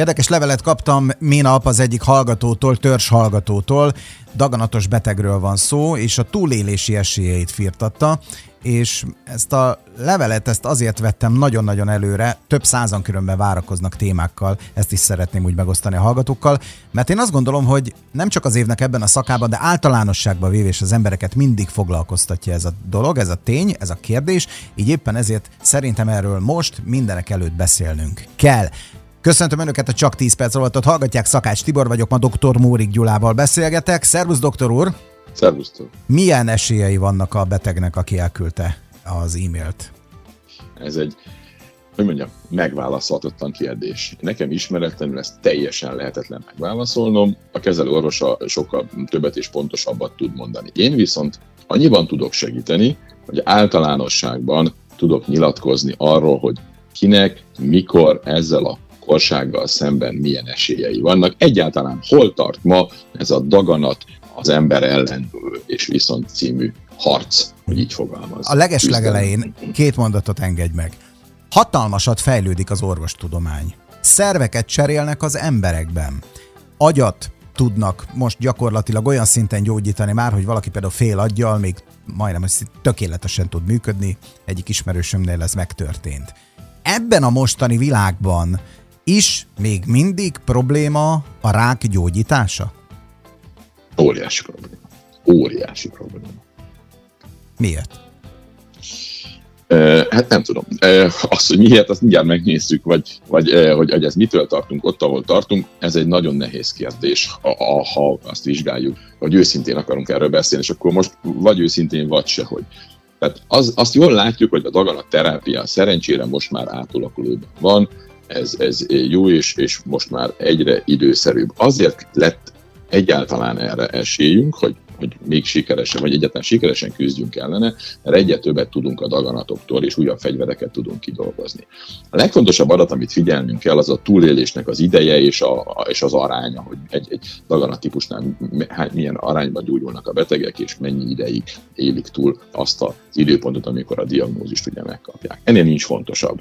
Érdekes levelet kaptam minap az egyik hallgatótól, törzs hallgatótól. Daganatos betegről van szó, és a túlélési esélyeit firtatta és ezt a levelet ezt azért vettem nagyon-nagyon előre, több százan különben várakoznak témákkal, ezt is szeretném úgy megosztani a hallgatókkal, mert én azt gondolom, hogy nem csak az évnek ebben a szakában, de általánosságban vévés az embereket mindig foglalkoztatja ez a dolog, ez a tény, ez a kérdés, így éppen ezért szerintem erről most mindenek előtt beszélnünk kell. Köszöntöm Önöket a Csak 10 perc alatt, hallgatják Szakács Tibor vagyok, ma dr. Mórik Gyulával beszélgetek. Szervusz, doktor úr! Szervusztok! Milyen esélyei vannak a betegnek, aki elküldte az e-mailt? Ez egy, hogy mondjam, megválaszolhatatlan kérdés. Nekem ismeretlenül ezt teljesen lehetetlen megválaszolnom, a kezelő orvosa sokkal többet és pontosabbat tud mondani. Én viszont annyiban tudok segíteni, hogy általánosságban tudok nyilatkozni arról, hogy kinek, mikor ezzel a korsággal szemben milyen esélyei vannak. Egyáltalán hol tart ma ez a daganat az ember ellen és viszont című harc, hogy így fogalmaz. A leges legelején két mondatot engedj meg. Hatalmasat fejlődik az orvostudomány. Szerveket cserélnek az emberekben. Agyat tudnak most gyakorlatilag olyan szinten gyógyítani már, hogy valaki például fél aggyal még majdnem hogy tökéletesen tud működni. Egyik ismerősömnél ez megtörtént. Ebben a mostani világban is még mindig probléma a rák gyógyítása? Óriási probléma. Óriási probléma. Miért? Hát nem tudom. Azt, hogy miért, azt mindjárt megnézzük, vagy, vagy hogy, hogy ez mitől tartunk ott, ahol tartunk, ez egy nagyon nehéz kérdés, ha, ha azt vizsgáljuk, hogy őszintén akarunk erről beszélni, és akkor most vagy őszintén, vagy sehogy. Tehát az, azt jól látjuk, hogy a daganat terápia szerencsére most már átalakulóban van, ez, ez jó, és, és most már egyre időszerűbb. Azért lett egyáltalán erre esélyünk, hogy hogy még sikeresen, vagy egyáltalán sikeresen küzdjünk ellene, mert egyre többet tudunk a daganatoktól, és újabb fegyvereket tudunk kidolgozni. A legfontosabb adat, amit figyelnünk kell, az a túlélésnek az ideje és, a, és az aránya, hogy egy, egy daganattípusnál milyen arányban gyógyulnak a betegek, és mennyi ideig élik túl azt az időpontot, amikor a diagnózist ugye megkapják. Ennél nincs fontosabb.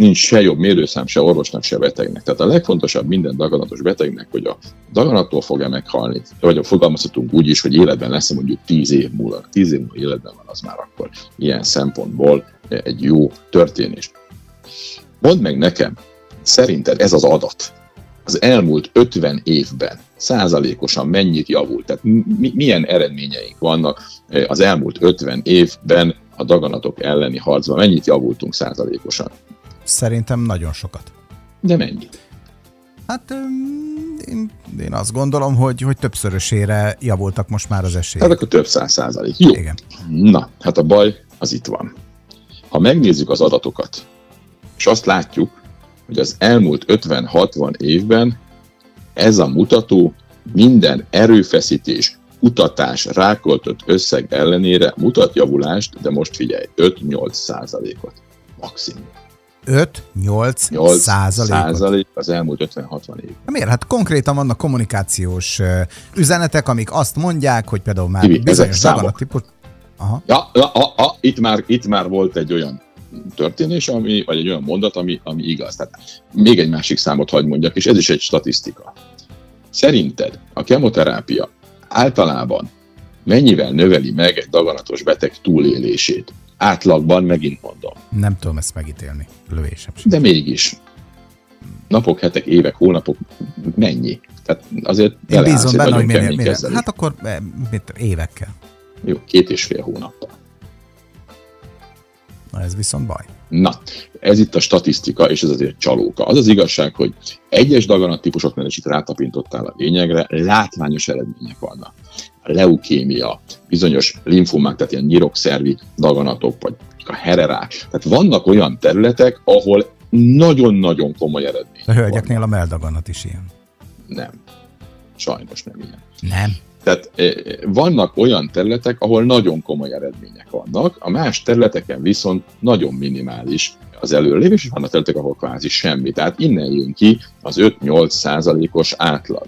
Nincs se jobb mérőszám, se orvosnak, se betegnek. Tehát a legfontosabb minden daganatos betegnek, hogy a daganattól fog-e meghalni, vagy fogalmazhatunk úgy is, hogy élet életben lesz mondjuk 10 év múlva, 10 év múlva életben van, az már akkor ilyen szempontból egy jó történés. Mondd meg nekem, szerinted ez az adat az elmúlt 50 évben százalékosan mennyit javult? Tehát mi, milyen eredményeink vannak az elmúlt 50 évben a daganatok elleni harcban? Mennyit javultunk százalékosan? Szerintem nagyon sokat. De mennyit? Hát én, én azt gondolom, hogy, hogy többszörösére javultak most már az esélyek. Hát akkor több száz százalék. Jó. Igen. Na, hát a baj az itt van. Ha megnézzük az adatokat, és azt látjuk, hogy az elmúlt 50-60 évben ez a mutató minden erőfeszítés, kutatás, rákoltott összeg ellenére mutat javulást, de most figyelj, 5-8 százalékot maximum. 5-8 százalék az elmúlt 50-60 év. Miért? Hát konkrétan vannak kommunikációs üzenetek, amik azt mondják, hogy például már Ibi, bizonyos típus... Aha. Ja, ja, ja, ja, itt, már, itt már volt egy olyan történés, ami, vagy egy olyan mondat, ami, ami igaz. Tehát még egy másik számot hagy mondjak, és ez is egy statisztika. Szerinted a kemoterápia általában mennyivel növeli meg egy daganatos beteg túlélését? Átlagban megint mondom. Nem tudom ezt megítélni, lövésem sem. De mégis. Napok, hetek, évek, hónapok, mennyi? Tehát azért Én bízom benne, hogy minél, minél. Hát akkor eh, mit, évekkel. Jó, két és fél hónappal. Na ez viszont baj. Na, ez itt a statisztika, és ez azért csalóka. Az az igazság, hogy egyes daganat típusoknál, és itt rátapintottál a lényegre, látványos eredmények vannak. Leukémia, bizonyos linfomák, tehát ilyen nyirokszervi daganatok, vagy a hererák. Tehát vannak olyan területek, ahol nagyon-nagyon komoly eredmények A hölgyeknél vannak. a meldaganat is ilyen. Nem. Sajnos nem ilyen. Nem. Tehát eh, vannak olyan területek, ahol nagyon komoly eredmények vannak, a más területeken viszont nagyon minimális az előrelépés, és vannak területek, ahol kvázi semmi. Tehát innen jön ki az 5-8 százalékos átlag.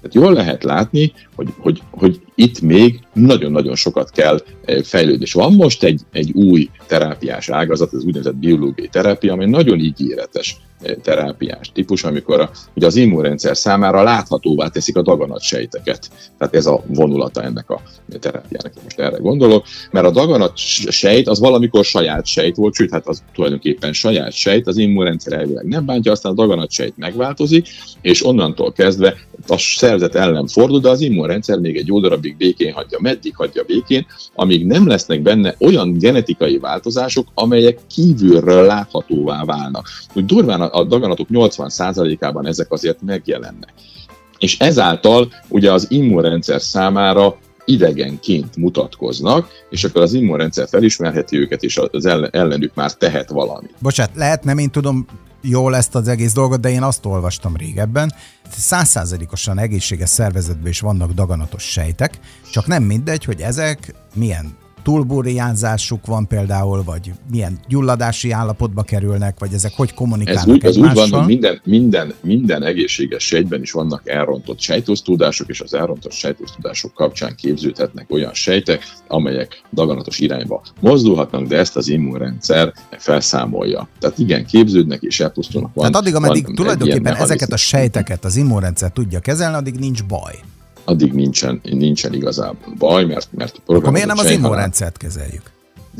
Tehát jól lehet látni, hogy, hogy, hogy itt még nagyon-nagyon sokat kell eh, fejlődés. Van most egy, egy új terápiás ágazat, az úgynevezett biológiai terápia, ami nagyon ígéretes eh, terápiás típus, amikor a, ugye az immunrendszer számára láthatóvá teszik a daganatsejteket. Tehát ez a vonulata ennek a terápiának, most erre gondolok, mert a daganatsejt az valamikor saját sejt volt, sőt, hát az tulajdonképpen saját sejt, az immunrendszer elvileg nem bántja, aztán a daganatsejt megváltozik, és onnantól kezdve a szervezet ellen fordul, de az immunrendszer még egy jó darabig békén hagyja. Meddig hagyja békén? Amíg nem lesznek benne olyan genetikai változások, amelyek kívülről láthatóvá válnak. Úgy durván a daganatok 80%-ában ezek azért megjelennek. És ezáltal ugye az immunrendszer számára idegenként mutatkoznak, és akkor az immunrendszer felismerheti őket, és az ellenük már tehet valamit. Bocsát, lehet, nem én tudom jól ezt az egész dolgot, de én azt olvastam régebben, százszázalékosan egészséges szervezetben is vannak daganatos sejtek, csak nem mindegy, hogy ezek milyen túlburjánzásuk van például, vagy milyen gyulladási állapotba kerülnek, vagy ezek hogy kommunikálnak Ez úgy, ez úgy van, hogy minden, minden, minden egészséges sejtben is vannak elrontott sejtosztudások, és az elrontott sejtosztudások kapcsán képződhetnek olyan sejtek, amelyek daganatos irányba mozdulhatnak, de ezt az immunrendszer felszámolja. Tehát igen, képződnek és elpusztulnak. Van, Tehát addig, ameddig tulajdonképpen ezeket a sejteket az immunrendszer tudja kezelni, addig nincs baj addig nincsen, nincsen igazából baj, mert, mert a Akkor miért nem az immunrendszert kezeljük?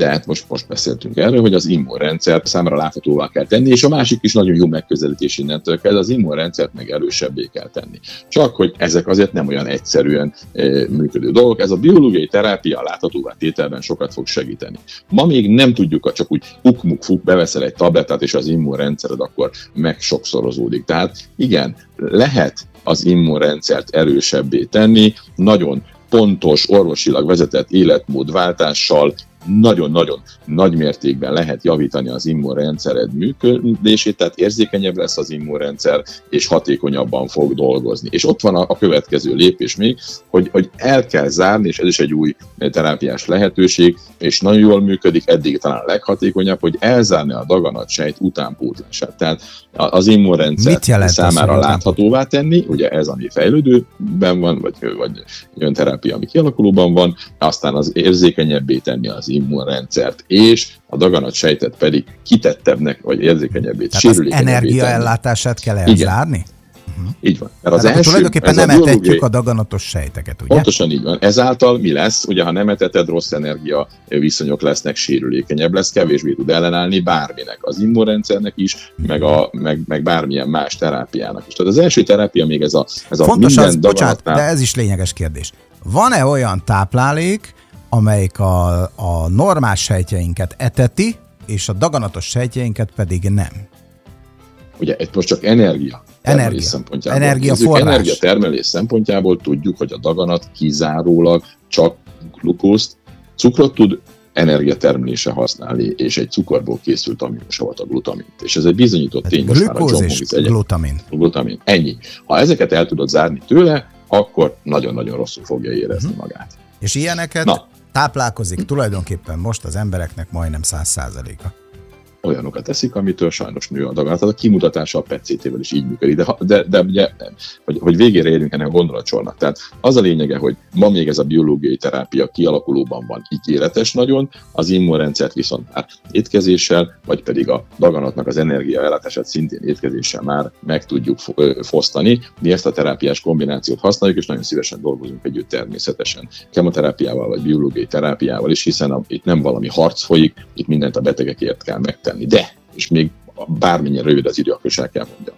de hát most, most beszéltünk erről, hogy az immunrendszert számára láthatóvá kell tenni, és a másik is nagyon jó megközelítés innentől kell, az immunrendszert meg erősebbé kell tenni. Csak, hogy ezek azért nem olyan egyszerűen e, működő dolgok, ez a biológiai terápia láthatóvá tételben sokat fog segíteni. Ma még nem tudjuk, csak úgy ukmuk fuk, beveszel egy tabletát, és az immunrendszered akkor meg sokszorozódik. Tehát igen, lehet az immunrendszert erősebbé tenni, nagyon pontos, orvosilag vezetett életmódváltással, nagyon-nagyon nagy mértékben lehet javítani az immunrendszered működését, tehát érzékenyebb lesz az immunrendszer, és hatékonyabban fog dolgozni. És ott van a, a következő lépés még, hogy, hogy el kell zárni, és ez is egy új terápiás lehetőség, és nagyon jól működik, eddig talán a leghatékonyabb, hogy elzárni a daganat sejt utánpótlását. Tehát az immunrendszer számára az, láthatóvá tenni, ugye ez, ami fejlődőben van, vagy, vagy olyan terápia, ami kialakulóban van, aztán az érzékenyebbé tenni az immunrendszert, és a daganat sejtet pedig kitettebbnek, vagy érzékenyebbé, sérülékenyebbé energiaellátását kell elzárni? Uh-huh. Így van. Mert az első, tulajdonképpen nem a etetjük a daganatos sejteket, ugye? Pontosan így van. Ezáltal mi lesz? Ugye, ha nem eteted, rossz energia viszonyok lesznek, sérülékenyebb lesz, kevésbé tud ellenállni bárminek. Az immunrendszernek is, meg, a, meg, meg bármilyen más terápiának is. Tehát az első terápia még ez a, ez a Fontos minden az, bocsánat, de ez is lényeges kérdés. Van-e olyan táplálék, amelyik a, a normás sejtjeinket eteti, és a daganatos sejtjeinket pedig nem. Ugye itt most csak energia. Energia. Szempontjából energia forrás. Energia termelés szempontjából tudjuk, hogy a daganat kizárólag csak glukózt, cukrot tud energiatermelése használni, és egy cukorból készült aminosavat a glutamint. És ez egy bizonyított tény. Most már a John és glutamin. glutamin. Ennyi. Ha ezeket el tudod zárni tőle, akkor nagyon-nagyon rosszul fogja érezni uh-huh. magát. És ilyeneket Na táplálkozik tulajdonképpen most az embereknek majdnem száz százaléka olyanokat eszik, amitől sajnos nő a daganat. Tehát a kimutatása a PET-CT-vel is így működik. De, de, de ugye, hogy, hogy végére érjünk ennek a gondolatsornak. Tehát az a lényege, hogy ma még ez a biológiai terápia kialakulóban van ígéretes nagyon, az immunrendszert viszont már étkezéssel, vagy pedig a daganatnak az energiaellátását szintén étkezéssel már meg tudjuk fosztani. Mi ezt a terápiás kombinációt használjuk, és nagyon szívesen dolgozunk együtt természetesen kemoterápiával, vagy biológiai terápiával is, hiszen a, itt nem valami harc folyik, itt mindent a betegekért kell megtenni tenni. De, és még bármilyen rövid az idő, akkor kell mondjam.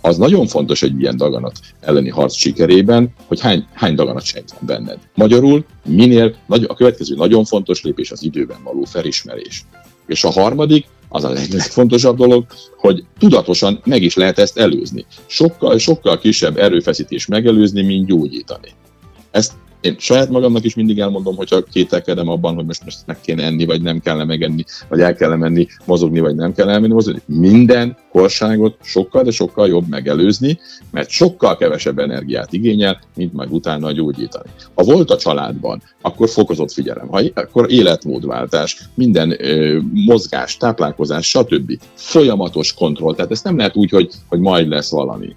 Az nagyon fontos egy ilyen daganat elleni harc sikerében, hogy hány, hány daganat sejt van benned. Magyarul minél, a következő nagyon fontos lépés az időben való felismerés. És a harmadik, az a leg, legfontosabb dolog, hogy tudatosan meg is lehet ezt előzni. Sokkal, sokkal kisebb erőfeszítés megelőzni, mint gyógyítani. Ezt én saját magamnak is mindig elmondom, hogyha kételkedem abban, hogy most, most meg kéne enni, vagy nem kellene megenni, vagy el kellene menni mozogni, vagy nem kellene menni mozogni. Minden korságot sokkal, de sokkal jobb megelőzni, mert sokkal kevesebb energiát igényel, mint majd utána gyógyítani. Ha volt a családban, akkor fokozott figyelem, ha, akkor életmódváltás, minden ö, mozgás, táplálkozás, stb. Folyamatos kontroll. Tehát ezt nem lehet úgy, hogy, hogy majd lesz valami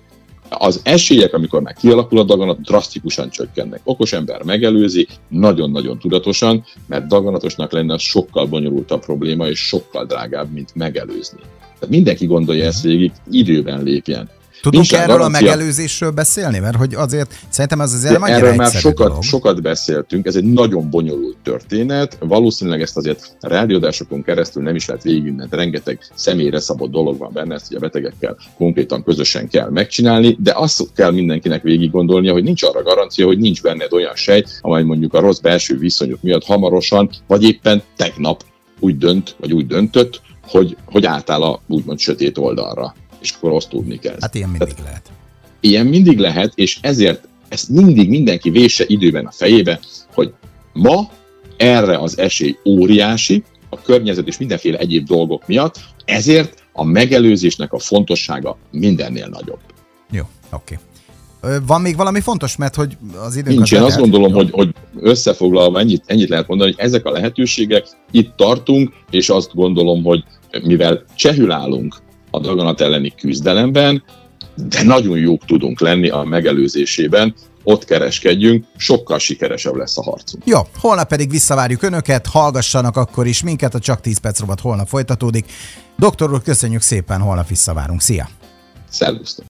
az esélyek, amikor már kialakul a daganat, drasztikusan csökkennek. Okos ember megelőzi, nagyon-nagyon tudatosan, mert daganatosnak lenne sokkal bonyolultabb probléma, és sokkal drágább, mint megelőzni. Tehát mindenki gondolja ezt végig, időben lépjen. Tudunk Nincs erről garancia. a megelőzésről beszélni? Mert hogy azért szerintem az azért De Erről már sokat, dolog. sokat beszéltünk, ez egy nagyon bonyolult történet. Valószínűleg ezt azért a rádiódásokon keresztül nem is lehet végigvinni, mert rengeteg személyre szabott dolog van benne, ezt ugye a betegekkel konkrétan közösen kell megcsinálni, de azt kell mindenkinek végig gondolnia, hogy nincs arra garancia, hogy nincs benned olyan sej, amely mondjuk a rossz belső viszonyok miatt hamarosan, vagy éppen tegnap úgy dönt, vagy úgy döntött, hogy, hogy átáll a úgymond sötét oldalra és akkor azt tudni kell. Hát ilyen mindig Tehát, lehet. Ilyen mindig lehet, és ezért ezt mindig mindenki vése időben a fejébe, hogy ma erre az esély óriási, a környezet és mindenféle egyéb dolgok miatt, ezért a megelőzésnek a fontossága mindennél nagyobb. Jó, oké. Okay. Van még valami fontos, mert hogy az időnk Nincs, én azt gondolom, hogy, hogy összefoglalva ennyit, ennyit lehet mondani, hogy ezek a lehetőségek, itt tartunk, és azt gondolom, hogy mivel csehül állunk a daganat elleni küzdelemben, de nagyon jók tudunk lenni a megelőzésében, ott kereskedjünk, sokkal sikeresebb lesz a harcunk. Jó, holnap pedig visszavárjuk Önöket, hallgassanak akkor is minket, a Csak 10 perc robot holnap folytatódik. Doktor úr, köszönjük szépen, holnap visszavárunk. Szia! Szervusztok!